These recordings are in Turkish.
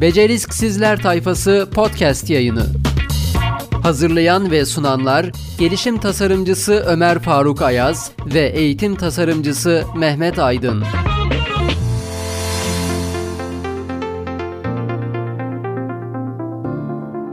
Becerisk Sizler Tayfası podcast yayını. Hazırlayan ve sunanlar gelişim tasarımcısı Ömer Faruk Ayaz ve eğitim tasarımcısı Mehmet Aydın.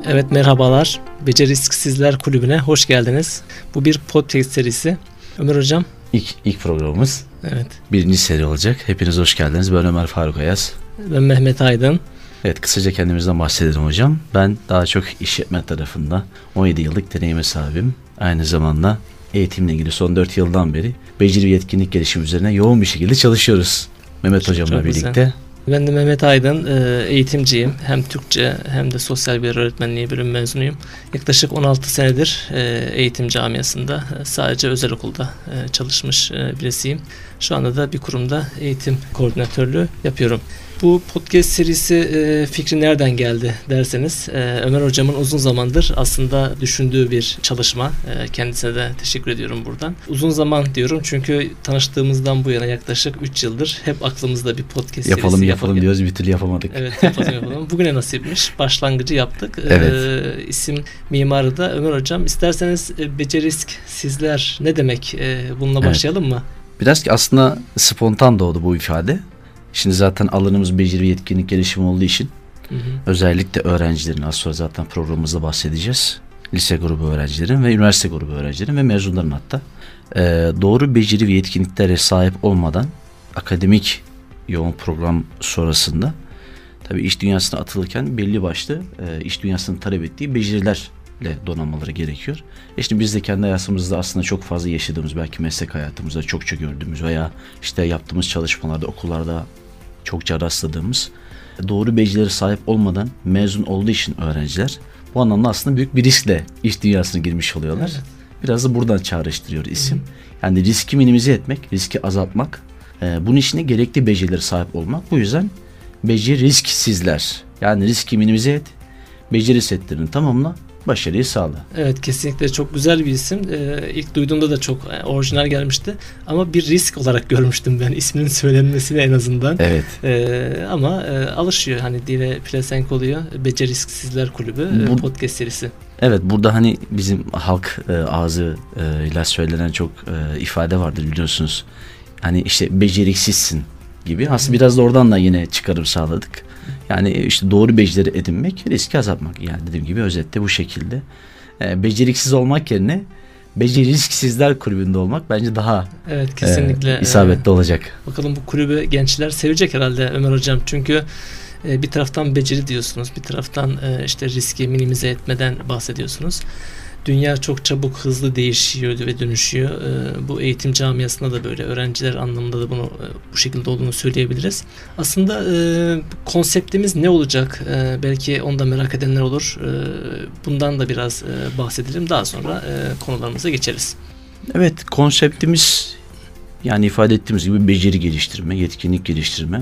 Evet merhabalar. Becerisk Sizler Kulübü'ne hoş geldiniz. Bu bir podcast serisi. Ömer Hocam. İlk, ilk programımız. Evet. Birinci seri olacak. Hepiniz hoş geldiniz. Ben Ömer Faruk Ayaz. Ben Mehmet Aydın. Evet kısaca kendimizden bahsedelim hocam. Ben daha çok işletme tarafında 17 yıllık deneyime sahibim. Aynı zamanda eğitimle ilgili son 4 yıldan beri beceri ve yetkinlik gelişimi üzerine yoğun bir şekilde çalışıyoruz. Mehmet Çok hocamla güzel. birlikte. Ben de Mehmet Aydın, e, eğitimciyim. Hem Türkçe hem de sosyal bir öğretmenliği bölüm mezunuyum. Yaklaşık 16 senedir e, eğitim camiasında e, sadece özel okulda çalışmış birisiyim. Şu anda da bir kurumda eğitim koordinatörlüğü yapıyorum. Bu podcast serisi e, fikri nereden geldi derseniz e, Ömer hocamın uzun zamandır aslında düşündüğü bir çalışma. E, kendisine de teşekkür ediyorum buradan. Uzun zaman diyorum çünkü tanıştığımızdan bu yana yaklaşık 3 yıldır hep aklımızda bir podcast Yapalım serisi yapalım yapalım. diyoruz bir türlü yapamadık. Evet yapalım yapalım. Bugüne nasipmiş. Başlangıcı yaptık. Evet. Ee, isim mimarı da Ömer Hocam. İsterseniz e, becerisk sizler ne demek? Ee, bununla Evet. başlayalım mı? Biraz ki aslında spontan doğdu bu ifade. Şimdi zaten alanımız beceri ve yetkinlik gelişimi olduğu için Hı hı. özellikle öğrencilerin az sonra zaten programımızda bahsedeceğiz. Lise grubu öğrencilerin ve üniversite grubu öğrencilerin ve mezunların hatta. Ee, doğru beceri ve yetkinliklere sahip olmadan akademik yoğun program sonrasında tabii iş dünyasına atılırken belli başlı e, iş dünyasının talep ettiği becerilerle donanmaları gerekiyor. E şimdi biz de kendi hayatımızda aslında çok fazla yaşadığımız belki meslek hayatımızda çokça gördüğümüz veya işte yaptığımız çalışmalarda okullarda çokça rastladığımız doğru becerileri sahip olmadan mezun olduğu için öğrenciler bu anlamda aslında büyük bir riskle iş dünyasına girmiş oluyorlar. Evet. Biraz da buradan çağrıştırıyor isim. Yani riski minimize etmek, riski azaltmak, e, bunun için de gerekli becerileri sahip olmak. Bu yüzden beceri risksizler. Yani riski minimize et, beceri setlerini tamamla, başarıyı sağla. Evet kesinlikle çok güzel bir isim. Ee, ilk duyduğumda da çok e, orijinal gelmişti. Ama bir risk olarak görmüştüm ben isminin söylenmesini en azından. Evet. Ee, ama e, alışıyor hani dile pelesenk oluyor. Becerisk Sizler Kulübü e, Bu- podcast serisi. Evet burada hani bizim halk e, ağzı e, ile söylenen çok e, ifade vardır biliyorsunuz. Hani işte beceriksizsin gibi. Aslında biraz da oradan da yine çıkarım sağladık. Yani işte doğru becerileri edinmek, riski azaltmak. Yani dediğim gibi özetle bu şekilde. E, beceriksiz olmak yerine beceriksizler kulübünde olmak bence daha Evet e, kesinlikle. isabetli olacak. Bakalım bu kulübü gençler sevecek herhalde Ömer Hocam. Çünkü e, bir taraftan beceri diyorsunuz, bir taraftan e, işte riski minimize etmeden bahsediyorsunuz. Dünya çok çabuk, hızlı değişiyor ve dönüşüyor. E, Bu eğitim camiasında da böyle öğrenciler anlamında da bunu e, bu şekilde olduğunu söyleyebiliriz. Aslında e, konseptimiz ne olacak? E, Belki onu da merak edenler olur. Bundan da biraz bahsedelim. Daha sonra konularımıza geçeriz. Evet konseptimiz yani ifade ettiğimiz gibi beceri geliştirme, yetkinlik geliştirme.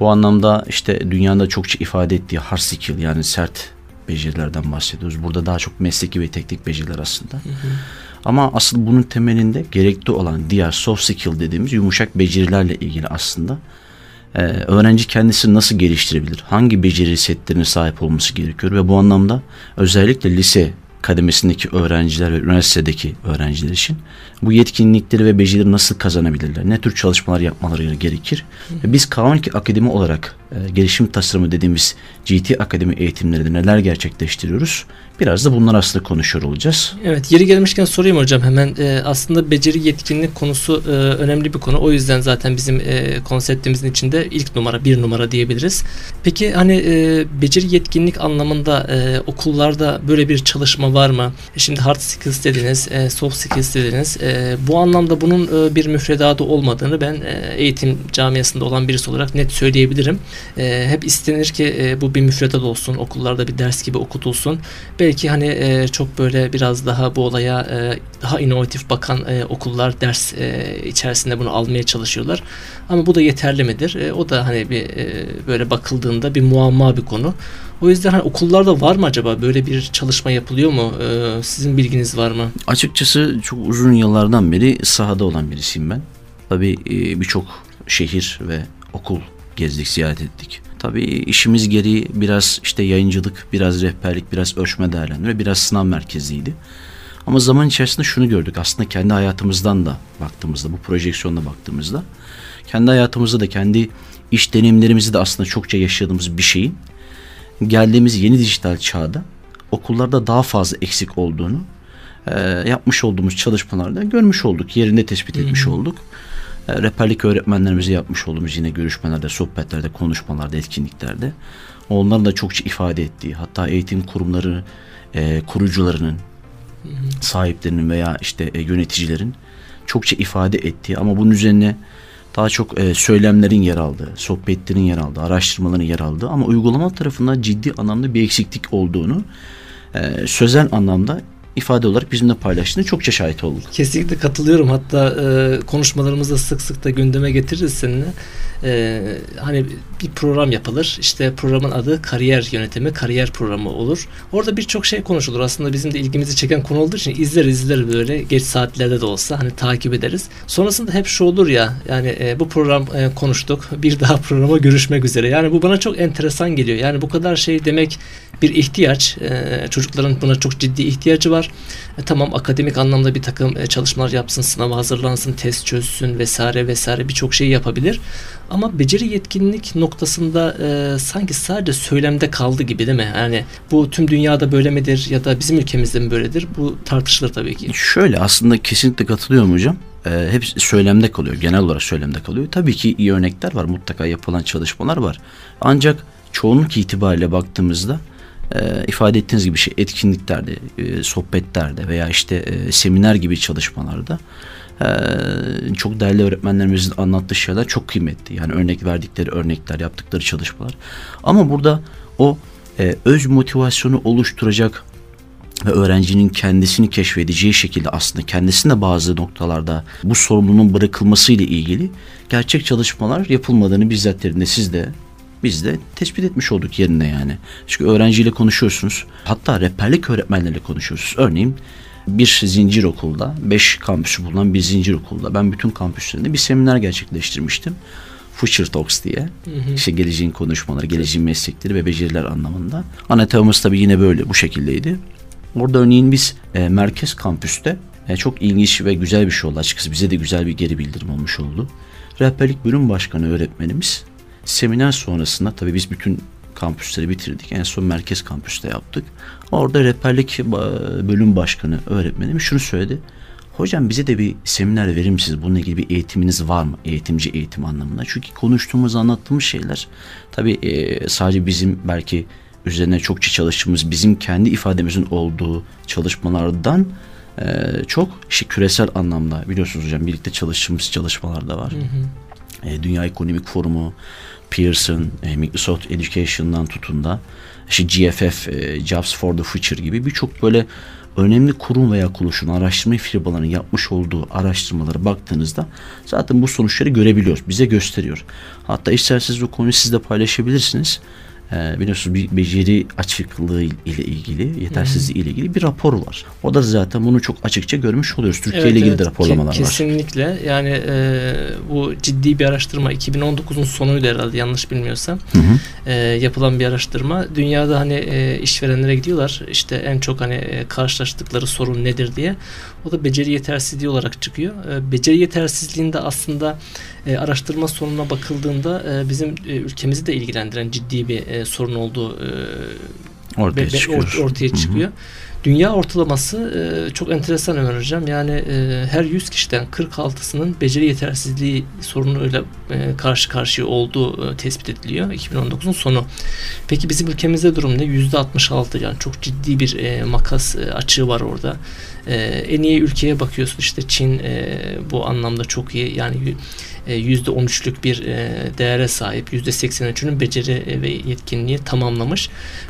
Bu anlamda işte dünyada çokça ifade ettiği hard skill yani sert becerilerden bahsediyoruz. Burada daha çok mesleki ve teknik beceriler aslında. Ama asıl bunun temelinde gerekli olan diğer soft skill dediğimiz yumuşak becerilerle ilgili aslında Ee, öğrenci kendisini nasıl geliştirebilir? Hangi beceri setlerine sahip olması gerekiyor? Ve bu anlamda özellikle lise kademesindeki öğrenciler ve üniversitedeki öğrenciler için bu yetkinlikleri ve becerileri nasıl kazanabilirler? Ne tür çalışmalar yapmaları gerekir? Ve biz K12 Akademi olarak e, gelişim tasarımı dediğimiz GT Akademi eğitimlerinde neler gerçekleştiriyoruz? Biraz da bunlar aslında konuşuyor olacağız. Evet yeri gelmişken sorayım hocam hemen Ee, aslında beceri yetkinlik konusu e, önemli bir konu o yüzden zaten bizim e, konseptimizin içinde ilk numara bir numara diyebiliriz. Peki hani e, beceri yetkinlik anlamında e, okullarda böyle bir çalışma var mı? E, Şimdi hard skills dediniz, e, soft skills dediniz. E, bu anlamda bunun e, bir müfredatı olmadığını ben e, eğitim camiasında olan birisi olarak net söyleyebilirim. E, hep istenir ki e, bu bir müfredat olsun, okullarda bir ders gibi okutulsun. Belki hani e, çok böyle biraz daha bu olaya e, daha inovatif bakan e, okullar ders e, içerisinde bunu almaya çalışıyorlar. Ama bu da yeterli midir? E, o da hani bir e, böyle bakıldığında bir muamma bir konu. O yüzden hani okullarda var mı acaba böyle bir çalışma yapılıyor mu? E, sizin bilginiz var mı? Açıkçası çok uzun yıllardan beri sahada olan birisiyim ben. Tabii e, birçok şehir ve okul gezdik, ziyaret ettik. Tabii işimiz gereği biraz işte yayıncılık, biraz rehberlik, biraz ölçme değerlendirme, biraz sınav merkeziydi. Ama zaman içerisinde şunu gördük. Aslında kendi hayatımızdan da baktığımızda, bu projeksiyonla baktığımızda kendi hayatımızda da kendi iş deneyimlerimizi de aslında çokça yaşadığımız bir şeyin geldiğimiz yeni dijital çağda okullarda daha fazla eksik olduğunu e, yapmış olduğumuz çalışmalarda görmüş olduk. Yerinde tespit etmiş hmm. olduk. E, rehberlik öğretmenlerimize yapmış olduğumuz yine görüşmelerde, sohbetlerde, konuşmalarda, etkinliklerde onların da çokça ifade ettiği hatta eğitim kurumları e, kurucularının sahiplerinin veya işte e, yöneticilerin çokça ifade ettiği ama bunun üzerine daha çok e, söylemlerin yer aldığı, sohbetlerin yer aldığı, araştırmaların yer aldığı ama uygulama tarafından ciddi anlamda bir eksiklik olduğunu e, sözel anlamda ifade olarak bizimle paylaştığını çokça şahit olduk. Kesinlikle katılıyorum. Hatta e, konuşmalarımızda sık sık da gündeme getiririz seninle. E, hani bir program yapılır. İşte programın adı kariyer yönetimi, kariyer programı olur. Orada birçok şey konuşulur. Aslında bizim de ilgimizi çeken konu olduğu için izler izler böyle geç saatlerde de olsa hani takip ederiz. Sonrasında hep şu olur ya yani e, bu program e, konuştuk. Bir daha programa görüşmek üzere. Yani bu bana çok enteresan geliyor. Yani bu kadar şey demek bir ihtiyaç. E, çocukların buna çok ciddi ihtiyacı var. E, tamam akademik anlamda bir takım e, çalışmalar yapsın, sınava hazırlansın, test çözsün vesaire vesaire birçok şey yapabilir. Ama beceri yetkinlik noktasında e, sanki sadece söylemde kaldı gibi değil mi? Yani bu tüm dünyada böyle midir ya da bizim ülkemizde mi böyledir? Bu tartışılır tabii ki. Şöyle aslında kesinlikle katılıyorum hocam. Ee, hep söylemde kalıyor. Genel olarak söylemde kalıyor. Tabii ki iyi örnekler var. Mutlaka yapılan çalışmalar var. Ancak çoğunluk itibariyle baktığımızda e, ifade ettiğiniz gibi şey etkinliklerde, e, sohbetlerde veya işte e, seminer gibi çalışmalarda e, çok değerli öğretmenlerimizin anlattığı şeyler çok kıymetli. Yani örnek verdikleri örnekler, yaptıkları çalışmalar. Ama burada o e, öz motivasyonu oluşturacak ve öğrencinin kendisini keşfedeceği şekilde aslında kendisinde bazı noktalarda bu sorumluluğun bırakılması ile ilgili gerçek çalışmalar yapılmadığını bizzat yerinde siz de biz de tespit etmiş olduk yerine yani. Çünkü öğrenciyle konuşuyorsunuz. Hatta rehberlik öğretmenleriyle konuşuyorsunuz. Örneğin bir zincir okulda, beş kampüsü bulunan bir zincir okulda ben bütün kampüslerinde bir seminer gerçekleştirmiştim. Future Talks diye. Hı hı. İşte geleceğin konuşmaları, geleceğin meslekleri ve beceriler anlamında. Ana temamız tabii yine böyle bu şekildeydi. Orada örneğin biz e, merkez kampüste e, çok ilginç ve güzel bir şey oldu açıkçası. Bize de güzel bir geri bildirim olmuş oldu. Rehberlik bölüm başkanı öğretmenimiz Seminer sonrasında tabii biz bütün kampüsleri bitirdik. En son merkez kampüste yaptık. Orada rehberlik bölüm başkanı öğretmenim şunu söyledi. Hocam bize de bir seminer verir misiniz? Bununla ilgili bir eğitiminiz var mı? Eğitimci eğitim anlamında. Çünkü konuştuğumuz, anlattığımız şeyler tabii e, sadece bizim belki üzerine çokça çalıştığımız, bizim kendi ifademizin olduğu çalışmalardan e, çok işte küresel anlamda biliyorsunuz hocam birlikte çalıştığımız çalışmalar da var. Hı hı. E, Dünya Ekonomik Forumu, Pearson, e, Microsoft Education'dan tutun da işte GFF, e, Jobs for the Future gibi birçok böyle önemli kurum veya kuruluşun araştırma firmalarının yapmış olduğu araştırmalara baktığınızda zaten bu sonuçları görebiliyoruz. Bize gösteriyor. Hatta isterseniz bu konuyu siz de paylaşabilirsiniz e, biliyorsunuz bir beceri açıklığı ile ilgili, yetersizliği ile ilgili bir rapor var. O da zaten bunu çok açıkça görmüş oluyoruz. Türkiye evet, ile ilgili evet, de raporlamalar ke- kesinlikle. var. Kesinlikle. Yani e, bu ciddi bir araştırma 2019'un sonuydu herhalde yanlış bilmiyorsam. Hı hı. E, yapılan bir araştırma. Dünyada hani e, işverenlere gidiyorlar. İşte en çok hani e, karşılaştıkları sorun nedir diye. O da beceri yetersizliği olarak çıkıyor. E, beceri yetersizliğinde aslında e, araştırma sonuna bakıldığında e, bizim e, ülkemizi de ilgilendiren ciddi bir sorun olduğu ortaya be, çıkıyor. Or, ortaya çıkıyor. Hı hı. Dünya ortalaması e, çok enteresan Ömer Hocam. Yani e, her 100 kişiden 46'sının beceri yetersizliği sorunuyla e, karşı karşıya olduğu e, tespit ediliyor 2019'un sonu. Peki bizim ülkemizde durum ne? %66 yani çok ciddi bir e, makas e, açığı var orada. E, en iyi ülkeye bakıyorsun işte Çin e, bu anlamda çok iyi. Yani %13'lük e, bir e, değere sahip. %83'ünün beceri e, ve yetkinliği tamamlamış.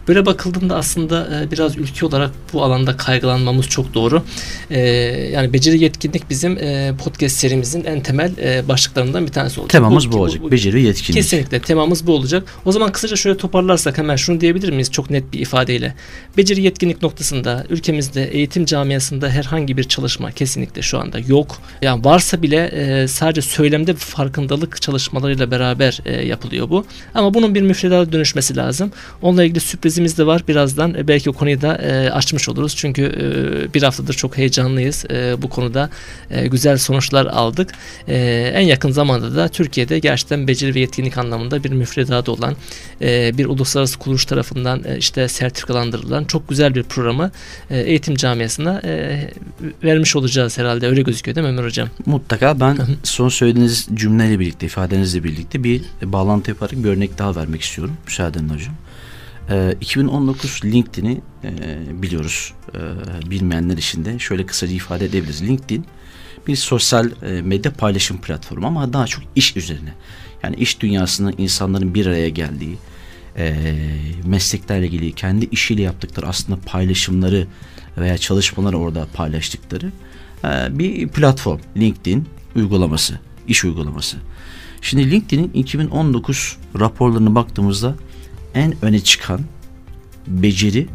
Böyle bakıldığında aslında biraz ülke olarak bu alanda kaygılanmamız çok doğru. Yani beceri yetkinlik bizim podcast serimizin en temel başlıklarından bir tanesi olacak. Temamız bu, bu olacak. Bu, beceri yetkinlik. Kesinlikle temamız bu olacak. O zaman kısaca şöyle toparlarsak hemen şunu diyebilir miyiz çok net bir ifadeyle? Beceri yetkinlik noktasında ülkemizde eğitim camiasında herhangi bir çalışma kesinlikle şu anda yok. Yani varsa bile sadece söylemde farkındalık çalışmalarıyla beraber e, yapılıyor bu. Ama bunun bir müfredata dönüşmesi lazım. Onunla ilgili sürprizimiz de var. Birazdan e, belki o konuyu da e, açmış oluruz. Çünkü e, bir haftadır çok heyecanlıyız. E, bu konuda e, güzel sonuçlar aldık. E, en yakın zamanda da Türkiye'de gerçekten beceri ve yetkinlik anlamında bir müfredatı olan e, bir uluslararası kuruluş tarafından e, işte sertifikalandırılan çok güzel bir programı e, eğitim camiasına e, vermiş olacağız herhalde. Öyle gözüküyor değil mi Ömer Hocam? Mutlaka ben son söylediğiniz cümleyle birlikte, ifadenizle birlikte bir bağlantı yaparak bir örnek daha vermek istiyorum. Müsaadenle hocam. Ee, 2019 LinkedIn'i e, biliyoruz. E, bilmeyenler için de şöyle kısaca ifade edebiliriz. LinkedIn bir sosyal e, medya paylaşım platformu ama daha çok iş üzerine. Yani iş dünyasında insanların bir araya geldiği, e, mesleklerle ilgili kendi işiyle yaptıkları aslında paylaşımları veya çalışmaları orada paylaştıkları e, bir platform. LinkedIn uygulaması, iş uygulaması. Şimdi LinkedIn'in 2019 raporlarına baktığımızda en öne çıkan beceri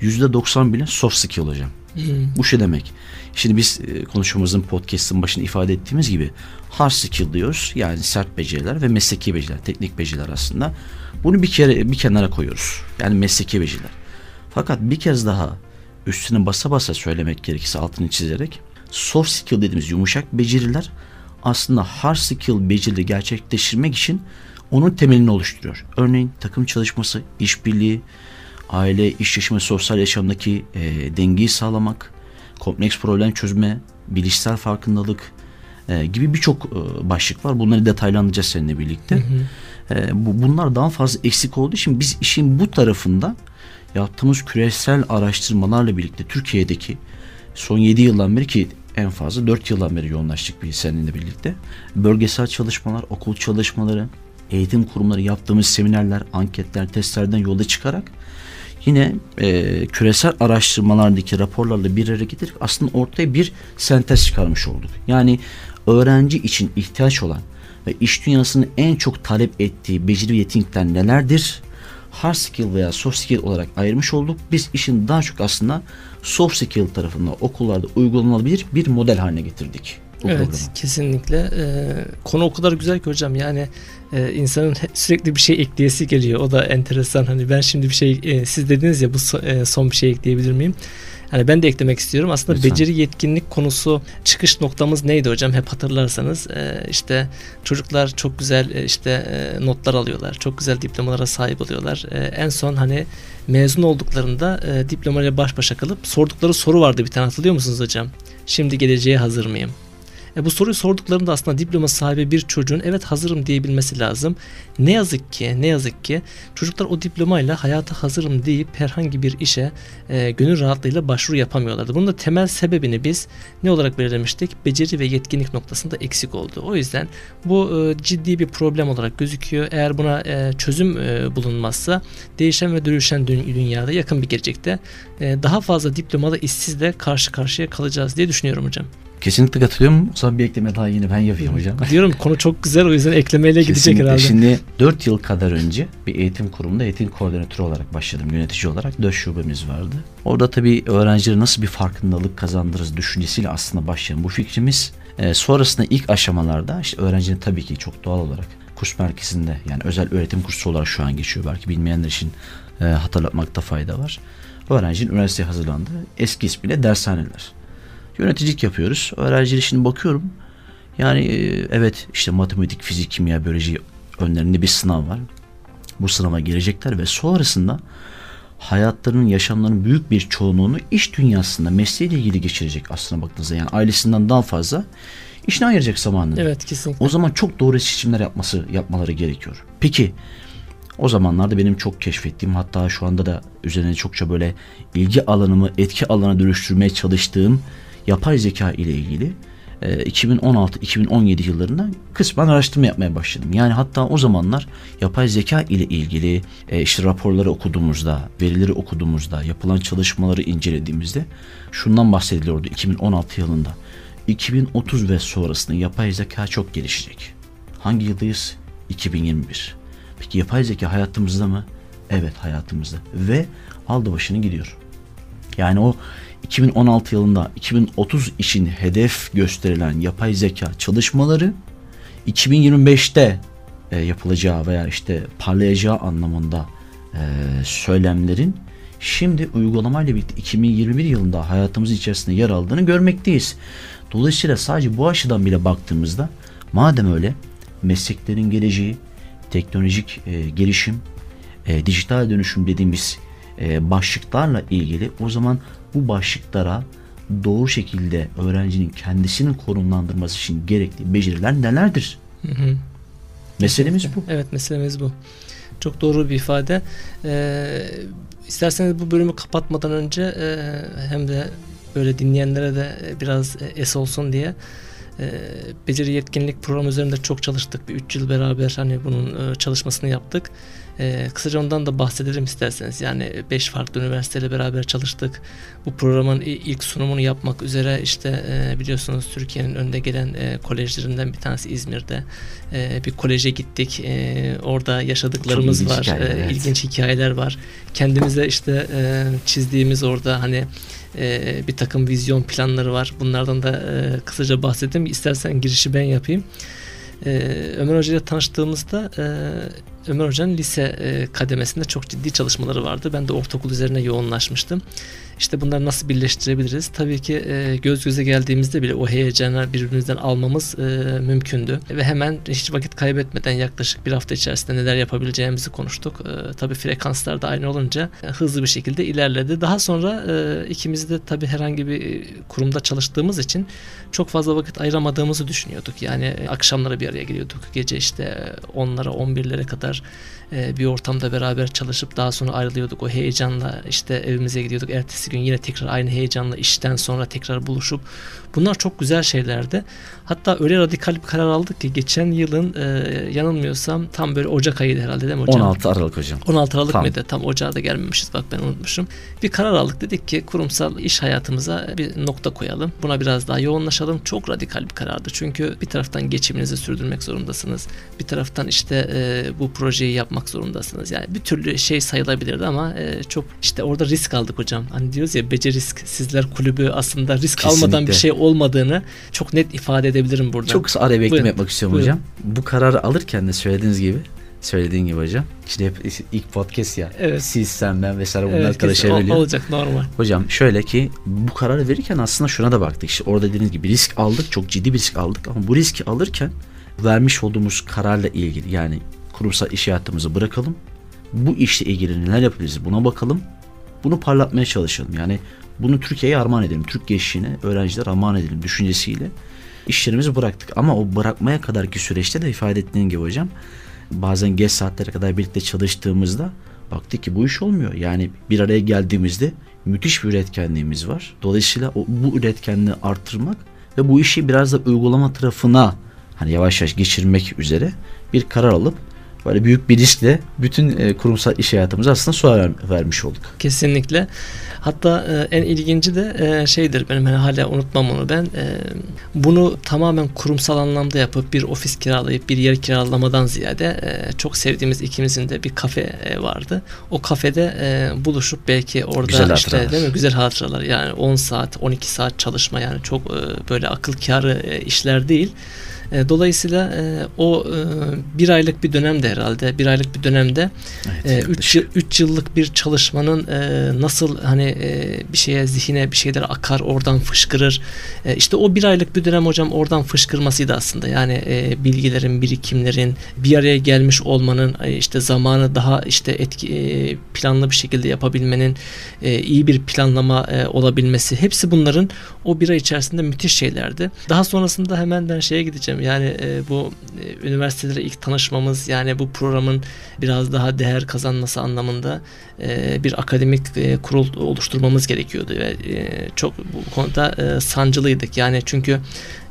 %90 bile soft skill hocam. Hmm. Bu şey demek. Şimdi biz e, konuşmamızın podcast'ın başında ifade ettiğimiz gibi hard skill diyoruz. Yani sert beceriler ve mesleki beceriler, teknik beceriler aslında. Bunu bir kere bir kenara koyuyoruz. Yani mesleki beceriler. Fakat bir kez daha üstüne basa basa söylemek gerekirse altını çizerek soft skill dediğimiz yumuşak beceriler aslında hard skill becerileri gerçekleştirmek için onun temelini oluşturuyor. Örneğin takım çalışması, işbirliği, aile, iş yaşamı, sosyal yaşamdaki e, dengeyi sağlamak, kompleks problem çözme, bilişsel farkındalık e, gibi birçok e, başlık var. Bunları detaylandıracağız seninle birlikte. Hı hı. E, bu, bunlar daha fazla eksik olduğu için biz işin bu tarafında yaptığımız küresel araştırmalarla birlikte Türkiye'deki son 7 yıldan beri ki en fazla 4 yıldan beri yoğunlaştık bir seninle birlikte. Bölgesel çalışmalar, okul çalışmaları, eğitim kurumları yaptığımız seminerler, anketler, testlerden yola çıkarak yine e, küresel araştırmalardaki raporlarla bir araya getirip aslında ortaya bir sentez çıkarmış olduk. Yani öğrenci için ihtiyaç olan ve iş dünyasının en çok talep ettiği beceri ve yetenekler nelerdir? Hard skill veya soft skill olarak ayırmış olduk. Biz işin daha çok aslında soft skill tarafında okullarda uygulanabilir bir model haline getirdik. Evet programı. kesinlikle. Ee, konu o kadar güzel ki hocam yani e, insanın sürekli bir şey ekleyesi geliyor. O da enteresan. Hani ben şimdi bir şey e, siz dediniz ya bu so, e, son bir şey ekleyebilir miyim? Hani ben de eklemek istiyorum. Aslında Lütfen. beceri yetkinlik konusu çıkış noktamız neydi hocam? Hep hatırlarsanız e, işte çocuklar çok güzel e, işte e, notlar alıyorlar. Çok güzel diplomalara sahip oluyorlar. E, en son hani mezun olduklarında e, diplomayla baş başa kalıp sordukları soru vardı bir tane hatırlıyor musunuz hocam? Şimdi geleceğe hazır mıyım? E, bu soruyu sorduklarında aslında diploma sahibi bir çocuğun evet hazırım diyebilmesi lazım. Ne yazık ki ne yazık ki çocuklar o diplomayla hayata hazırım deyip herhangi bir işe e, gönül rahatlığıyla başvuru yapamıyorlardı. Bunun da temel sebebini biz ne olarak belirlemiştik? Beceri ve yetkinlik noktasında eksik oldu. O yüzden bu e, ciddi bir problem olarak gözüküyor. Eğer buna e, çözüm e, bulunmazsa değişen ve dönüşen dünyada yakın bir gelecekte e, daha fazla diplomalı işsizle karşı karşıya kalacağız diye düşünüyorum hocam. Kesinlikle katılıyorum. Son bir ekleme daha yine ben yapayım hocam. Diyorum konu çok güzel o yüzden eklemeyle gidecek herhalde. Şimdi 4 yıl kadar önce bir eğitim kurumunda eğitim koordinatörü olarak başladım. Yönetici olarak 4 şubemiz vardı. Orada tabii öğrencilere nasıl bir farkındalık kazandırırız düşüncesiyle aslında başlayan bu fikrimiz. E, sonrasında ilk aşamalarda işte öğrencinin tabii ki çok doğal olarak kurs merkezinde yani özel öğretim kursu olarak şu an geçiyor. Belki bilmeyenler için e, hatırlatmakta fayda var. Öğrencinin üniversiteye hazırlandığı eski ismiyle dershaneler yöneticilik yapıyoruz. Öğrenciler şimdi bakıyorum. Yani e, evet işte matematik, fizik, kimya, biyoloji önlerinde bir sınav var. Bu sınava girecekler ve sonrasında hayatlarının, yaşamlarının büyük bir çoğunluğunu iş dünyasında mesleğiyle ilgili geçirecek aslına baktığınızda. Yani ailesinden daha fazla işine ayıracak zamanını. Evet kesinlikle. O zaman çok doğru seçimler yapması yapmaları gerekiyor. Peki o zamanlarda benim çok keşfettiğim hatta şu anda da üzerine çokça böyle ilgi alanımı etki alanına dönüştürmeye çalıştığım yapay zeka ile ilgili 2016-2017 e, yıllarında kısmen araştırma yapmaya başladım. Yani hatta o zamanlar yapay zeka ile ilgili e, işte raporları okuduğumuzda, verileri okuduğumuzda, yapılan çalışmaları incelediğimizde şundan bahsediliyordu 2016 yılında. 2030 ve sonrasında yapay zeka çok gelişecek. Hangi yıldayız? 2021. Peki yapay zeka hayatımızda mı? Evet hayatımızda. Ve aldı başını gidiyor. Yani o 2016 yılında 2030 için hedef gösterilen yapay zeka çalışmaları 2025'te e, yapılacağı veya işte parlayacağı anlamında e, söylemlerin şimdi uygulamayla birlikte 2021 yılında hayatımız içerisinde yer aldığını görmekteyiz. Dolayısıyla sadece bu açıdan bile baktığımızda madem öyle mesleklerin geleceği, teknolojik e, gelişim, e, dijital dönüşüm dediğimiz e, başlıklarla ilgili o zaman bu başlıklara doğru şekilde öğrencinin kendisini konumlandırması için gerekli beceriler nelerdir? Hı hı. Meselemiz bu. Evet meselemiz bu. Çok doğru bir ifade. Ee, isterseniz bu bölümü kapatmadan önce e, hem de böyle dinleyenlere de biraz es olsun diye e, beceri yetkinlik programı üzerinde çok çalıştık. Bir 3 yıl beraber hani bunun e, çalışmasını yaptık. E, kısaca ondan da bahsedelim isterseniz. Yani 5 farklı üniversiteyle beraber çalıştık. Bu programın ilk sunumunu yapmak üzere işte e, biliyorsunuz Türkiye'nin önde gelen e, kolejlerinden bir tanesi İzmir'de. E, bir koleje gittik. E, orada yaşadıklarımız var. Hikaye, e, evet. İlginç hikayeler var. Kendimize işte e, çizdiğimiz orada hani e, bir takım vizyon planları var. Bunlardan da e, kısaca bahsedeyim. İstersen girişi ben yapayım. E, Ömer Hoca ile tanıştığımızda e, Ömer Hoca'nın lise e, kademesinde çok ciddi çalışmaları vardı. Ben de ortaokul üzerine yoğunlaşmıştım. İşte bunları nasıl birleştirebiliriz? Tabii ki e, göz göze geldiğimizde bile o heyecanı birbirimizden almamız e, mümkündü. Ve hemen hiç vakit kaybetmeden yaklaşık bir hafta içerisinde neler yapabileceğimizi konuştuk. E, tabii frekanslar da aynı olunca e, hızlı bir şekilde ilerledi. Daha sonra e, ikimiz de tabii herhangi bir kurumda çalıştığımız için çok fazla vakit ayıramadığımızı düşünüyorduk. Yani e, akşamlara bir araya geliyorduk. Gece işte 10'lara 11'lere kadar e, bir ortamda beraber çalışıp daha sonra ayrılıyorduk. O heyecanla işte evimize gidiyorduk. Ertesi gün yine tekrar aynı heyecanla işten sonra tekrar buluşup bunlar çok güzel şeylerdi. Hatta öyle radikal bir karar aldık ki geçen yılın e, yanılmıyorsam tam böyle Ocak ayıydı herhalde değil mi hocam? 16 Aralık hocam. 16 Aralık tam. mıydı? Tam Ocağa da gelmemişiz bak ben unutmuşum. Bir karar aldık dedik ki kurumsal iş hayatımıza bir nokta koyalım. Buna biraz daha yoğunlaşalım. Çok radikal bir karardı. Çünkü bir taraftan geçiminizi sürdürmek zorundasınız. Bir taraftan işte e, bu projeyi yapmak zorundasınız. Yani bir türlü şey sayılabilirdi ama e, çok işte orada risk aldık hocam. Hani diyoruz ya beceri sizler kulübü aslında risk Kesinlikle. almadan bir şey olmadığını çok net ifade edebilirim burada. Çok kısa araya bir ekleme yapmak istiyorum Buyurun. hocam. Bu kararı alırken de söylediğiniz gibi söylediğin gibi hocam. İşte hep ilk podcast ya. Evet. Siz, sen, ben vesaire bunlar evet, karışabiliyor. Olacak normal. Hocam şöyle ki bu kararı verirken aslında şuna da baktık. İşte orada dediğiniz gibi risk aldık. Çok ciddi bir risk aldık. Ama bu riski alırken vermiş olduğumuz kararla ilgili yani kurumsal iş hayatımızı bırakalım. Bu işle ilgili neler yapabiliriz buna bakalım. Bunu parlatmaya çalışalım. Yani bunu Türkiye'ye armağan edelim. Türk gençliğine öğrenciler armağan edelim düşüncesiyle işlerimizi bıraktık. Ama o bırakmaya kadarki süreçte de ifade ettiğin gibi hocam bazen geç saatlere kadar birlikte çalıştığımızda baktık ki bu iş olmuyor. Yani bir araya geldiğimizde müthiş bir üretkenliğimiz var. Dolayısıyla o, bu üretkenliği arttırmak ve bu işi biraz da uygulama tarafına hani yavaş yavaş geçirmek üzere bir karar alıp böyle büyük bir riskle bütün e, kurumsal iş hayatımızı aslında suya ver, vermiş olduk. Kesinlikle. Hatta e, en ilginci de e, şeydir benim hani hala unutmam onu ben. E, bunu tamamen kurumsal anlamda yapıp bir ofis kiralayıp bir yer kiralamadan ziyade e, çok sevdiğimiz ikimizin de bir kafe e, vardı. O kafede e, buluşup belki orada güzel işte hatıralar. değil mi güzel hatıralar yani 10 saat 12 saat çalışma yani çok e, böyle akıl kârı e, işler değil. E, dolayısıyla e, o e, bir aylık bir dönemde herhalde bir aylık bir dönemde 3 evet, üç, yıl, üç yıllık bir çalışmanın nasıl hani bir şeye zihine bir şeyler akar oradan fışkırır. işte o bir aylık bir dönem hocam oradan fışkırmasıydı aslında. Yani bilgilerin, birikimlerin bir araya gelmiş olmanın işte zamanı daha işte etki planlı bir şekilde yapabilmenin iyi bir planlama olabilmesi hepsi bunların o bir ay içerisinde müthiş şeylerdi. Daha sonrasında hemen ben şeye gideceğim yani e, bu e, üniversitelere ilk tanışmamız yani bu programın biraz daha değer kazanması anlamında e, bir akademik e, kurul oluşturmamız gerekiyordu ve e, çok bu konuda e, sancılıydık. Yani çünkü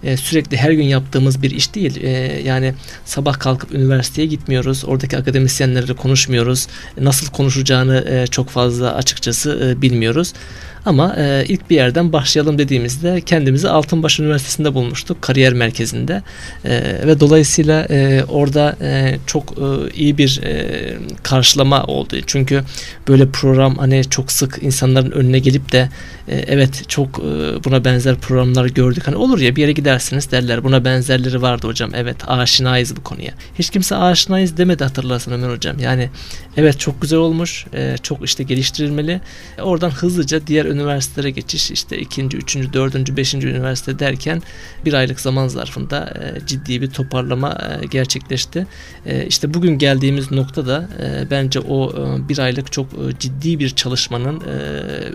e, sürekli her gün yaptığımız bir iş değil. E, yani sabah kalkıp üniversiteye gitmiyoruz. Oradaki akademisyenlerle konuşmuyoruz. Nasıl konuşacağını e, çok fazla açıkçası e, bilmiyoruz. Ama e, ilk bir yerden başlayalım dediğimizde kendimizi Altınbaş Üniversitesi'nde bulmuştuk. Kariyer merkezinde. E, ve dolayısıyla e, orada e, çok e, iyi bir e, karşılama oldu. Çünkü böyle program hani çok sık insanların önüne gelip de e, evet çok e, buna benzer programlar gördük. Hani olur ya bir yere gidersiniz derler buna benzerleri vardı hocam. Evet aşinayız bu konuya. Hiç kimse aşinayız demedi hatırlarsın Ömer hocam. Yani evet çok güzel olmuş. E, çok işte geliştirilmeli. Oradan hızlıca diğer üniversitelere geçiş işte ikinci, üçüncü, dördüncü, beşinci üniversite derken bir aylık zaman zarfında e, ciddi bir toparlama e, gerçekleşti. E, işte bugün geldiğimiz nokta da e, bence o e, bir aylık çok e, ciddi bir çalışmanın e,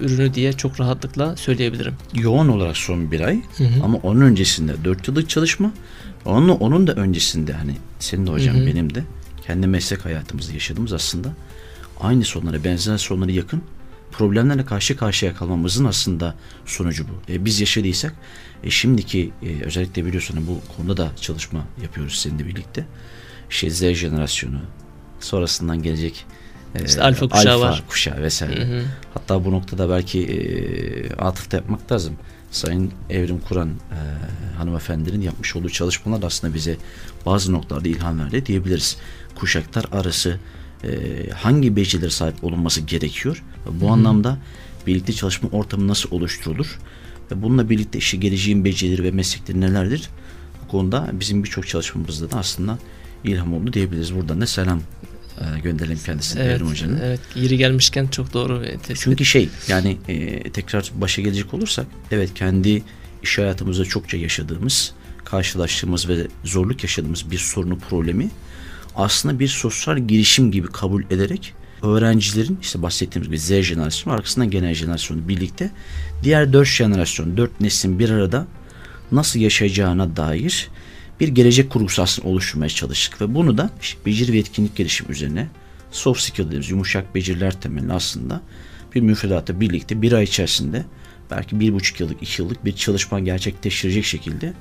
ürünü diye çok rahatlıkla söyleyebilirim. Yoğun olarak son bir ay Hı hı. ama onun öncesinde 4 yıllık çalışma onun, onun da öncesinde hani senin de hocam Hı hı. benim de kendi meslek hayatımızda yaşadığımız aslında aynı sorunlara benzer sorunlara yakın problemlerle karşı karşıya kalmamızın aslında sonucu bu. E, biz yaşadıysak e, şimdiki e, özellikle biliyorsun hani bu konuda da çalışma yapıyoruz seninle birlikte. İşte Z jenerasyonu sonrasından gelecek e, İşte alfa kuşağı var. kuşağı vesaire. Hı hı. Hatta bu noktada belki e, atıfta yapmak lazım. Sayın Evrim Kur'an e, hanımefendinin yapmış olduğu çalışmalar aslında bize bazı noktalarda ilham verdi diyebiliriz. Kuşaklar arası hangi becerileri sahip olunması gerekiyor? Bu anlamda birlikte çalışma ortamı nasıl oluşturulur? Ve bununla birlikte işte geleceğin becerileri ve meslekleri nelerdir? Bu konuda bizim birçok çalışmamızda da aslında ilham oldu diyebiliriz. Buradan da selam e, gönderelim kendisine Evet, Evrim Hoca'nın. evet, yeri gelmişken çok doğru bir tespit. Çünkü şey yani e, tekrar başa gelecek olursak evet kendi iş hayatımızda çokça yaşadığımız, karşılaştığımız ve zorluk yaşadığımız bir sorunu problemi aslında bir sosyal girişim gibi kabul ederek öğrencilerin işte bahsettiğimiz gibi Z jenerasyonu arkasından genel jenerasyonu birlikte diğer dört jenerasyon, dört neslin bir arada nasıl yaşayacağına dair bir gelecek kurgusu aslında oluşturmaya çalıştık. Ve bunu da işte beceri ve etkinlik gelişimi üzerine soft skill dediğimiz yumuşak beceriler temelli aslında bir müfredatta birlikte bir ay içerisinde belki bir buçuk yıllık, iki yıllık bir çalışma gerçekleştirecek şekilde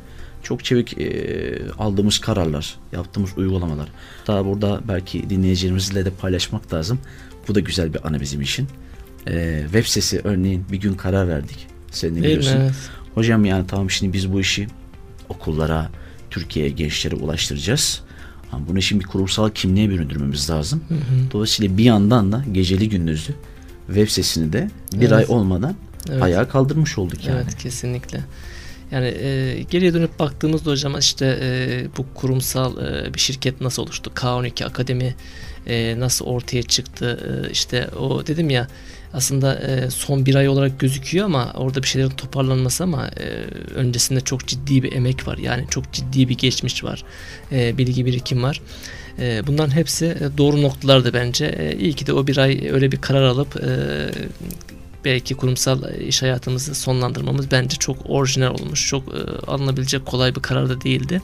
çok çevik e, aldığımız kararlar, yaptığımız uygulamalar. Daha burada belki dinleyicilerimizle de paylaşmak lazım. Bu da güzel bir anı bizim için. E, web sitesi örneğin bir gün karar verdik. Sen mi? biliyorsun. Evet. Hocam yani tamam şimdi biz bu işi okullara, Türkiye'ye, gençlere ulaştıracağız. Ama bunu şimdi bir kurumsal kimliğe büründürmemiz lazım. Hı hı. Dolayısıyla bir yandan da geceli gündüzlü web sitesini de bir Evet. ay olmadan Evet. ayağa kaldırmış olduk yani. Evet kesinlikle. Yani e, geriye dönüp baktığımızda hocam işte e, bu kurumsal e, bir şirket nasıl oluştu? K12 Akademi e, nasıl ortaya çıktı? E, işte o dedim ya aslında e, son bir ay olarak gözüküyor ama orada bir şeylerin toparlanması ama e, öncesinde çok ciddi bir emek var. Yani çok ciddi bir geçmiş var. E, bilgi birikim var. E, bunların hepsi e, doğru noktalardı bence. E, iyi ki de o bir ay öyle bir karar alıp e, belki kurumsal iş hayatımızı sonlandırmamız bence çok orijinal olmuş. Çok e, alınabilecek kolay bir karar da değildi.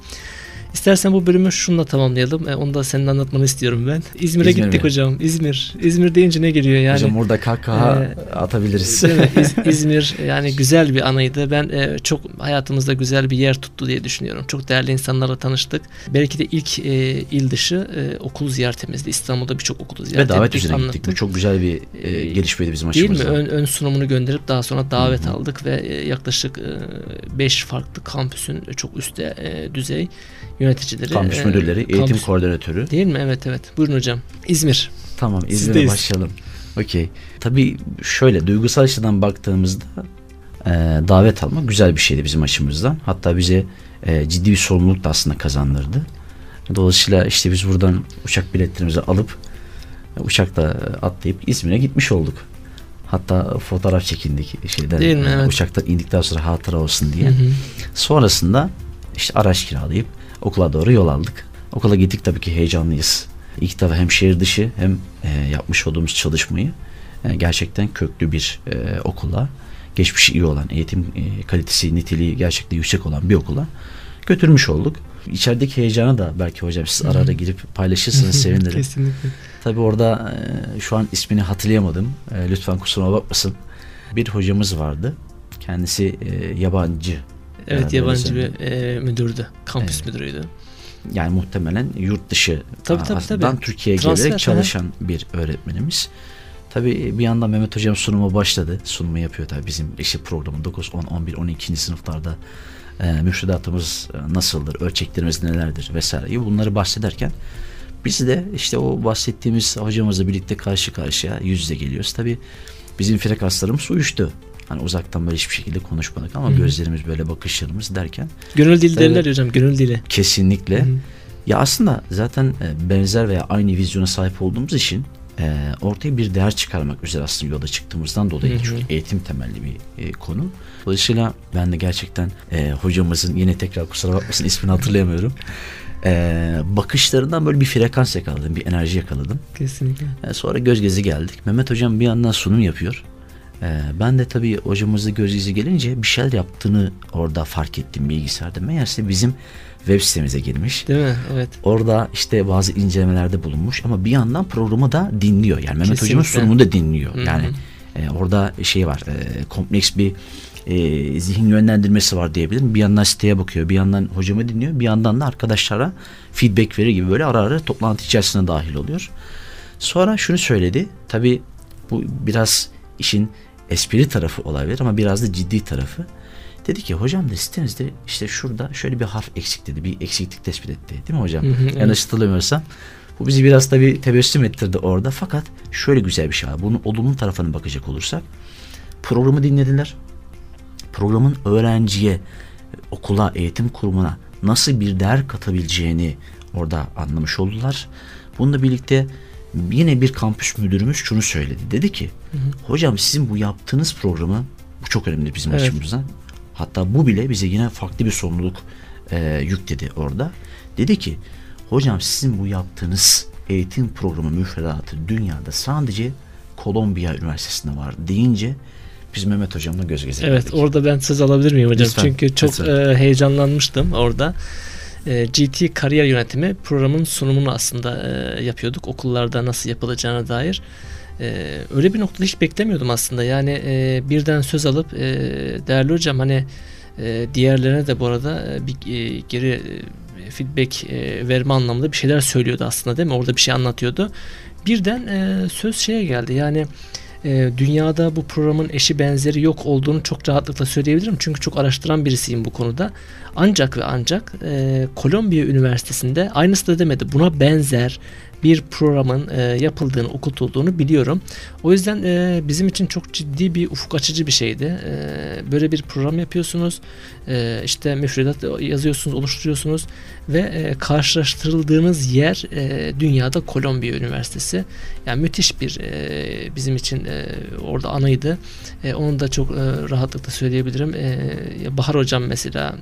İstersen bu bölümü şununla tamamlayalım. E, onu da senin anlatmanı istiyorum ben. İzmir'e İzmir gittik mi? hocam. İzmir. İzmir deyince ne geliyor yani? Hocam orada kahkaha e, atabiliriz. Değil mi? İz- İzmir yani güzel bir anıydı. Ben e, çok hayatımızda güzel bir yer tuttu diye düşünüyorum. Çok değerli insanlarla tanıştık. Belki de ilk e, il dışı e, okul ziyaretimizdi. İstanbul'da birçok okulu ziyaret Ve davet üzerine gittik. Bu çok güzel bir e, E, gelişmeydi bizim Değil mi? açımızdan. Ön, ön sunumunu gönderip daha sonra davet Hı hı. aldık ve e, yaklaşık 5 farklı kampüsün çok üstte e, düzey yöneticileri. Kampüs e, müdürleri, eğitim kampüs- koordinatörü. Değil mi? Evet evet. Buyurun hocam. İzmir. Tamam İzmir'e Sizdeyiz. başlayalım. Okey. Tabii şöyle duygusal açıdan baktığımızda e, davet almak güzel bir şeydi bizim açımızdan. Hatta bize e, ciddi bir sorumluluk da aslında kazandırdı. Dolayısıyla işte biz buradan uçak biletlerimizi alıp e, uçakla atlayıp İzmir'e gitmiş olduk. Hatta fotoğraf çekindik şeyden. Değil mi? e, Evet. Uçaktan indikten sonra hatıra olsun diye. Hı hı. Sonrasında işte araç kiralayıp okula doğru yol aldık. Okula gittik tabii ki heyecanlıyız. İlk defa hem şehir dışı hem e, yapmış olduğumuz çalışmayı e, gerçekten köklü bir e, okula, geçmişi iyi olan, eğitim e, kalitesi, niteliği gerçekten yüksek olan bir okula götürmüş olduk. İçerideki heyecanı da belki hocam siz ara ara girip paylaşırsanız sevinirim. Kesinlikle. Tabii orada e, şu an ismini hatırlayamadım. E, lütfen kusuruma bakmasın. Bir hocamız vardı. Kendisi e, yabancı. Evet yabancı bir e, müdürdü. Kampüs Evet. müdürüydü. Yani muhtemelen yurt dışı Tabii, tabii, tabii. Türkiye'ye gelerek çalışan bir öğretmenimiz. Tabii bir yandan Mehmet Hocam sunumu başladı. Sunumu yapıyor tabii bizim işte programın 9, 10, 11, 12. sınıflarda e, müfredatımız nasıldır, ölçeklerimiz nelerdir vesaire bunları bahsederken biz de işte o bahsettiğimiz hocamızla birlikte karşı karşıya yüz yüze geliyoruz. Tabii bizim frekanslarımız uyuştu. Hani uzaktan böyle hiçbir şekilde konuşmadık ama Hı-hı. gözlerimiz böyle bakışlarımız derken. Gönül dili derler hocam gönül dili. Kesinlikle. Hı-hı. Ya aslında zaten e, benzer veya aynı vizyona sahip olduğumuz için e, ortaya bir değer çıkarmak üzere aslında yola çıktığımızdan dolayı hı hı. çünkü eğitim temelli bir e, konu. Dolayısıyla ben de gerçekten e, hocamızın yine tekrar kusura bakmasın ismini hatırlayamıyorum. E, bakışlarından böyle bir frekans yakaladım, bir enerji yakaladım. Kesinlikle. E, sonra göz gezi geldik. Mehmet hocam bir yandan sunum yapıyor. E, ben de tabii hocamızla göz gezi gelince bir şeyler yaptığını orada fark ettim bilgisayarda. Meğerse bizim web sitemize girmiş. Değil mi? Evet. Orada işte bazı incelemelerde bulunmuş ama bir yandan programı da dinliyor. Yani Mehmet Kesinlikle. Hocam'ın sunumunu da dinliyor. Hı-hı. Yani e, orada şey var e, kompleks bir e, zihin yönlendirmesi var diyebilirim. Bir yandan siteye bakıyor, bir yandan hocamı dinliyor, bir yandan da arkadaşlara feedback verir gibi böyle ara ara toplantı içerisine dahil oluyor. Sonra şunu söyledi. Tabi bu biraz işin espri tarafı olabilir ama biraz da ciddi tarafı. Dedi ki hocam da sitenizde işte şurada şöyle bir harf eksik dedi. Bir eksiklik tespit etti. Değil mi hocam? Hı hı, Yanlış hatırlamıyorsam. Bu bizi biraz tabii tebessüm ettirdi orada. Fakat şöyle güzel bir şey var. Bunun olumlu tarafına bakacak olursak. Programı dinlediler. Programın öğrenciye, okula, eğitim kurumuna nasıl bir değer katabileceğini orada anlamış oldular. Bununla birlikte yine bir kampüs müdürümüz şunu söyledi. Dedi ki hı hı. hocam sizin bu yaptığınız programı bu çok önemli bizim evet. açımızdan. Hatta bu bile bize yine farklı bir sorumluluk e, yükledi orada. Dedi ki hocam sizin bu yaptığınız eğitim programı müfredatı dünyada sadece Kolombiya Üniversitesi'nde var deyince biz Mehmet hocamla göz göze Evet orada ben söz alabilir miyim hocam? Lütfen, Çünkü çok e, heyecanlanmıştım orada. E, GT Kariyer Yönetimi programın sunumunu aslında e, yapıyorduk. Okullarda nasıl yapılacağına dair. Ee, öyle bir noktada hiç beklemiyordum aslında. Yani e, birden söz alıp e, değerli hocam hani e, diğerlerine de bu arada bir geri feedback verme anlamında bir şeyler söylüyordu aslında değil mi? Orada bir şey anlatıyordu. Birden söz şeye geldi. Yani e, dünyada bu programın eşi benzeri yok olduğunu çok rahatlıkla söyleyebilirim. Çünkü çok araştıran birisiyim bu konuda. Ancak ve ancak e, Kolombiya Üniversitesi'nde aynısı da demedi. Buna benzer bir programın e, yapıldığını, okutulduğunu biliyorum. O yüzden e, bizim için çok ciddi bir ufuk açıcı bir şeydi. E, böyle bir program yapıyorsunuz. E, işte müfredat yazıyorsunuz, oluşturuyorsunuz ve e, karşılaştırıldığınız yer e, dünyada Kolombiya Üniversitesi. Yani müthiş bir e, bizim için e, orada anıydı. E, onu da çok e, rahatlıkla söyleyebilirim. E, Bahar hocam mesela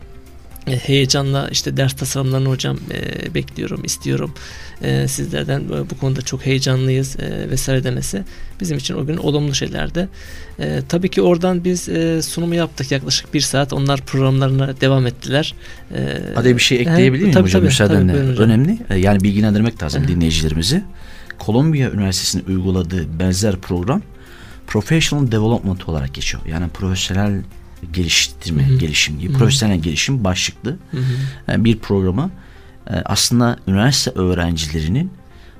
heyecanla işte ders tasarımlarını hocam e, bekliyorum, istiyorum. E, sizlerden e, bu konuda çok heyecanlıyız e, vesaire demesi bizim için o gün olumlu şeylerdi. E, tabii ki oradan biz e, sunumu yaptık yaklaşık bir saat. Onlar programlarına devam ettiler. E, Hadi bir şey ekleyebilir miyim tabii, hocam tabii, müsaadenle? Tabii, hocam. Önemli. E, yani bilgilendirmek lazım dinleyicilerimizi. Kolombiya Üniversitesi'nin uyguladığı benzer program Professional Development olarak geçiyor. Yani profesyonel geliştirme, hı hı. gelişim gibi, hı hı. profesyonel gelişim başlıklı. Yani bir programı e, aslında üniversite öğrencilerinin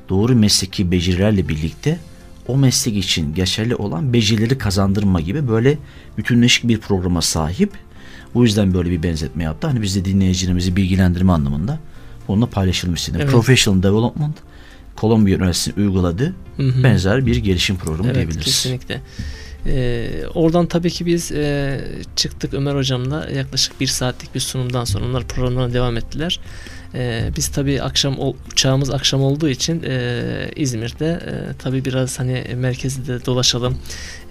doğru mesleki becerilerle birlikte o meslek için geçerli olan becerileri kazandırma gibi böyle bütünleşik bir programa sahip. Bu yüzden böyle bir benzetme yaptı. Hani biz de dinleyicilerimizi bilgilendirme anlamında onunla istedim. Evet. Professional Development Columbia Üniversitesi uyguladığı hı hı. benzer bir gelişim programı evet, diyebiliriz. Kesinlikle. E, oradan tabii ki biz e, çıktık Ömer hocamla yaklaşık bir saatlik bir sunumdan sonra onlar programlarına devam ettiler. E, biz tabii akşam uçağımız akşam olduğu için e, İzmir'de e, tabii biraz hani merkezde dolaşalım.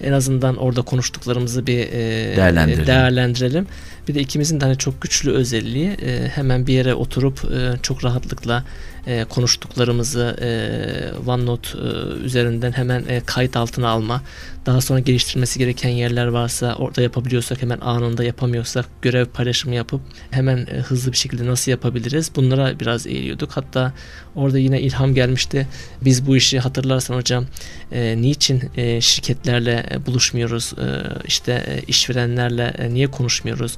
En azından orada konuştuklarımızı bir e, değerlendirelim. değerlendirelim. Bir de ikimizin de hani çok güçlü özelliği e, hemen bir yere oturup e, çok rahatlıkla e, konuştuklarımızı e, OneNote e, üzerinden hemen e, kayıt altına alma. Daha sonra geliştirmesi gereken yerler varsa orada yapabiliyorsak hemen anında yapamıyorsak görev paylaşımı yapıp hemen e, hızlı bir şekilde nasıl yapabiliriz? Bunlara biraz eğiliyorduk. Hatta orada yine ilham gelmişti. Biz bu işi hatırlarsan hocam e, niçin e, şirketlerle e, buluşmuyoruz? E, işte e, işverenlerle e, niye konuşmuyoruz?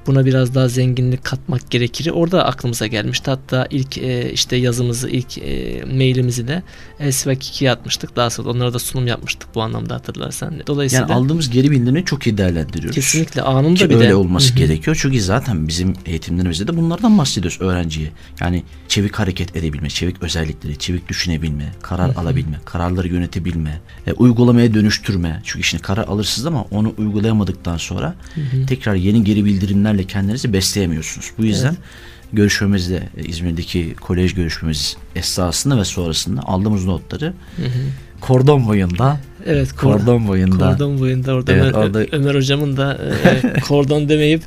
buna biraz daha zenginlik katmak gerekir. Orada aklımıza gelmişti. Hatta ilk e, işte yazımızı, ilk e, mailimizi de Elsivak 2'ye atmıştık. Daha sonra onlara da sunum yapmıştık bu anlamda hatırlarsan. Dolayısıyla Yani aldığımız geri bildirimleri çok iyi değerlendiriyoruz. kesinlikle anında Ki bir öyle olması gerekiyor. Çünkü zaten bizim eğitimlerimizde de bunlardan bahsediyoruz öğrenciye. Yani çevik hareket edebilme, çevik özellikleri, çevik düşünebilme, karar alabilme, kararları yönetebilme, e, uygulamaya dönüştürme. Çünkü şimdi karar alırsınız ama onu uygulayamadıktan sonra tekrar yeni geri bildirimlerle kendinizi besleyemiyorsunuz. Bu yüzden görüşmemizde e, İzmir'deki kolej görüşmemiz esnasında ve sonrasında aldığımız notları Hı hı. kordon boyunda Evet, kor- kordon boyunda Kordon boyunda orada, Evet, Ömer, orada- Ömer hocamın da e, kordon demeyip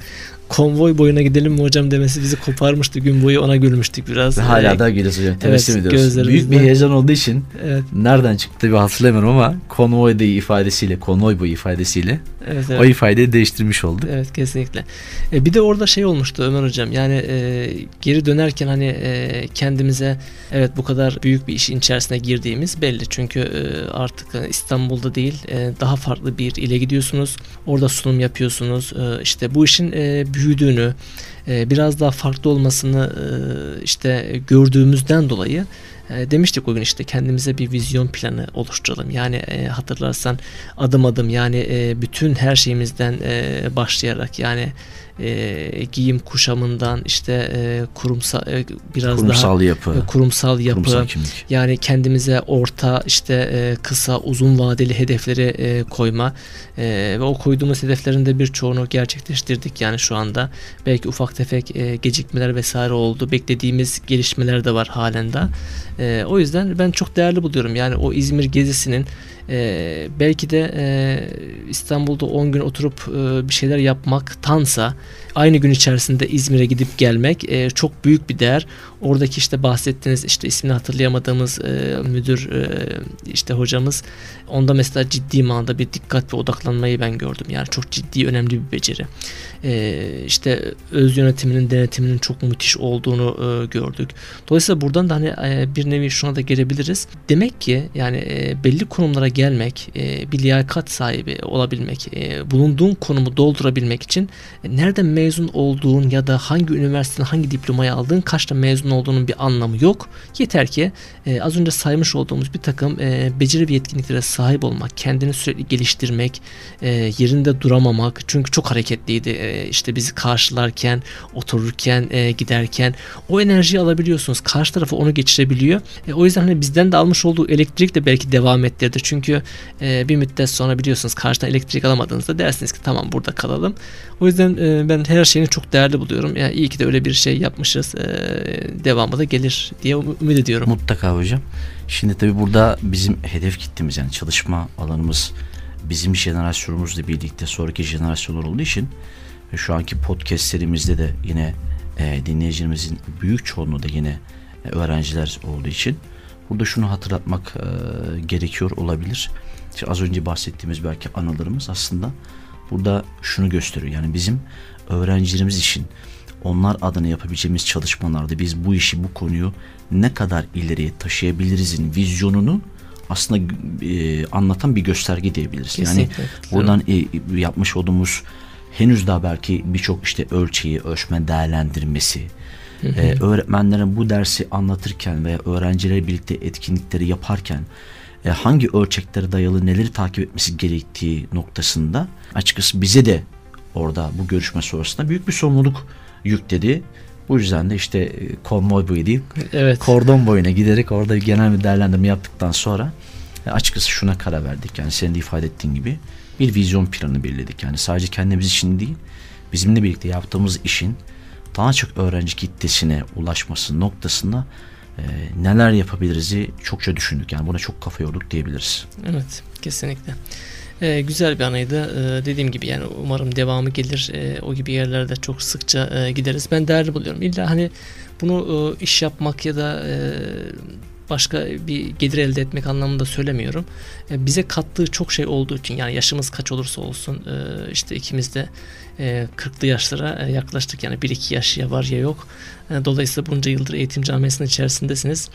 konvoy boyuna gidelim mi hocam demesi bizi koparmıştı. Gün boyu ona gülmüştük biraz. ve hala E, da geliyoruz hocam. Tebessüm ediyoruz. gözlerimizde- Büyük bir heyecan olduğu için Evet, nereden çıktı bir hatırlamıyorum ama konvoy da ifadesiyle, konvoy boyu ifadesiyle evet, evet. o ifadeyi değiştirmiş olduk. Evet kesinlikle. E, bir de orada şey olmuştu Ömer hocam. Yani e, geri dönerken hani e, kendimize evet bu kadar büyük bir işin içerisine girdiğimiz belli. Çünkü e, artık e, İstanbul'da değil e, daha farklı bir ile gidiyorsunuz. Orada sunum yapıyorsunuz. E, işte bu işin e, büyüdüğünü, e, biraz daha farklı olmasını e, işte gördüğümüzden dolayı e, demiştik o gün işte kendimize bir vizyon planı oluşturalım. Yani hatırlarsan adım adım yani bütün her şeyimizden başlayarak yani e, giyim kuşamından işte e, kurumsal e, biraz kurumsal daha yapı, e, kurumsal yapı. Kurumsal kimlik. yani kendimize orta işte e, kısa uzun vadeli hedefleri e, koyma e, ve o koyduğumuz hedeflerin de birçoğunu gerçekleştirdik yani şu anda. Belki ufak tefek e, gecikmeler vesaire oldu. Beklediğimiz gelişmeler de var halen de E, o yüzden ben çok değerli buluyorum. Yani o İzmir gezisinin e, belki de e, İstanbul'da 10 gün oturup e, bir şeyler yapmaktansa aynı gün içerisinde İzmir'e gidip gelmek e, çok büyük bir değer. Oradaki işte bahsettiğiniz işte ismini hatırlayamadığımız e, müdür e, işte hocamız onda mesela ciddi manada bir dikkat ve odaklanmayı ben gördüm. Yani çok ciddi önemli bir beceri. E, işte öz yönetiminin denetiminin çok müthiş olduğunu e, gördük. Dolayısıyla buradan da hani e, bir nevi şuna da gelebiliriz. Demek ki yani e, belli konumlara gelmek, e, bir liyakat sahibi olabilmek, e, bulunduğun konumu doldurabilmek için e, nereden mezun olduğun ya da hangi üniversiteden hangi diplomayı aldığın, kaçta mezun olduğunun bir anlamı yok. Yeter ki e, az önce saymış olduğumuz bir takım e, beceri ve yetkinliklere sahip olmak, kendini sürekli geliştirmek, e, yerinde duramamak. Çünkü çok hareketliydi. E, işte bizi karşılarken, otururken, e, giderken o enerjiyi alabiliyorsunuz. Karşı tarafa onu geçirebiliyor. E, o yüzden hani bizden de almış olduğu elektrik de belki devam ettirdi. Çünkü e, bir müddet sonra biliyorsunuz karşıdan elektrik alamadığınızda dersiniz ki tamam burada kalalım. O yüzden e, ben her şeyini çok değerli buluyorum. Yani iyi ki de öyle bir şey yapmışız. E, devamı da gelir diye um- ümit ediyorum. Mutlaka hocam. Şimdi tabii burada bizim hedef kitlemiz yani çalışma alanımız bizim jenerasyonumuzla birlikte sonraki jenerasyonlar olduğu için ve şu anki podcast serimizde de yine e, dinleyicilerimizin büyük çoğunluğu da yine e, öğrenciler olduğu için burada şunu hatırlatmak e, gerekiyor olabilir. İşte az önce bahsettiğimiz belki anılarımız aslında burada şunu gösteriyor. Yani bizim öğrencilerimiz için onlar adına yapabileceğimiz çalışmalarda biz bu işi bu konuyu ne kadar ileriye taşıyabilirizin vizyonunu aslında e, anlatan bir gösterge diyebiliriz. Yani Kesinlikle. buradan e, yapmış olduğumuz henüz daha belki birçok işte ölçeği, ölçme değerlendirmesi, e, öğretmenlerin bu dersi anlatırken veya öğrencilerle birlikte etkinlikleri yaparken e, hangi ölçeklere dayalı neleri takip etmesi gerektiği noktasında açıkçası bize de orada bu görüşme sonrasında büyük bir sorumluluk yükledi. Bu yüzden de işte e, konvoy boyu değil, Evet. kordon boyuna giderek orada genel bir değerlendirme yaptıktan sonra e, açıkçası şuna karar verdik. Yani senin de ifade ettiğin gibi bir vizyon planı belirledik. Yani sadece kendimiz için değil, bizimle birlikte yaptığımız işin daha çok öğrenci kitlesine ulaşması noktasında e, neler yapabiliriz'i çokça düşündük. Yani buna çok kafa yorduk diyebiliriz. Evet, kesinlikle. Ee, güzel bir anıydı. Ee, dediğim gibi yani umarım devamı gelir. Ee, o gibi yerlerde çok sıkça e, gideriz. Ben değerli buluyorum. İlla hani bunu e, iş yapmak ya da e, başka bir gelir elde etmek anlamında söylemiyorum. E, bize kattığı çok şey olduğu için yani yaşımız kaç olursa olsun e, işte ikimiz de e, 40'lı yaşlara e, yaklaştık yani 1-2 yaş ya var ya yok. E, dolayısıyla bunca yıldır eğitim camiasının içerisindesiniz.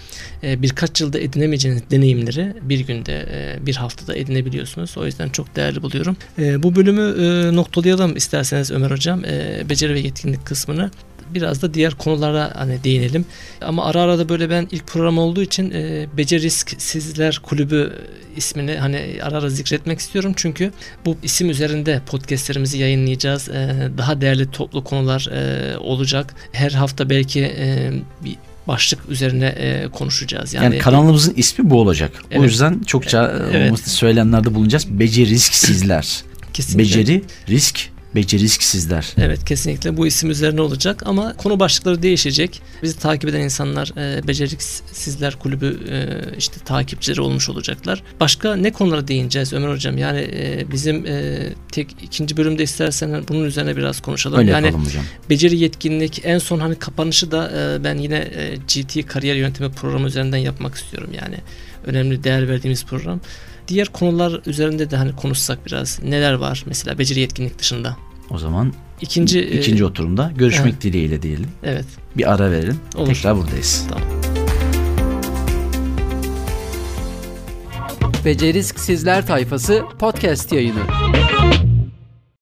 E, birkaç yılda edinemeyeceğiniz deneyimleri bir günde e, bir haftada edinebiliyorsunuz. O yüzden çok değerli buluyorum. E, bu bölümü e, noktalayalım isterseniz Ömer Hocam. E, beceri ve yetkinlik kısmını biraz da diğer konulara hani değinelim. Ama ara ara da böyle ben ilk program olduğu için e, Becerisk Sizler Kulübü ismini hani ara ara zikretmek istiyorum. Çünkü bu isim üzerinde podcastlerimizi yayınlayacağız. E, daha değerli toplu konular e, olacak. Her hafta belki e, bir başlık üzerine e, konuşacağız. Yani, yani kanalımızın ismi bu olacak. Evet. O yüzden çokça evet. söylemlerde bulunacağız. Beceri risk sizler. Kesinlikle. Beceri risk Beceriksizler. Evet kesinlikle bu isim üzerine olacak ama konu başlıkları değişecek. Bizi takip eden insanlar e, Beceriksizler Kulübü e, işte takipçileri olmuş olacaklar. Başka ne konulara değineceğiz Ömer Hocam? Yani e, bizim e, tek ikinci bölümde istersen bunun üzerine biraz konuşalım. Öyle yani hocam. Beceri yetkinlik en son hani kapanışı da e, ben yine e, GT kariyer yöntemi programı üzerinden yapmak istiyorum yani. Önemli değer verdiğimiz program diğer konular üzerinde de hani konuşsak biraz. Neler var mesela beceri yetkinlik dışında? O zaman ikinci ikinci e, oturumda görüşmek evet. dileğiyle diyelim. Evet. Bir ara verelim. Olur. Tekrar buradayız. Tamam. Becerisk Sizler tayfası podcast yayını.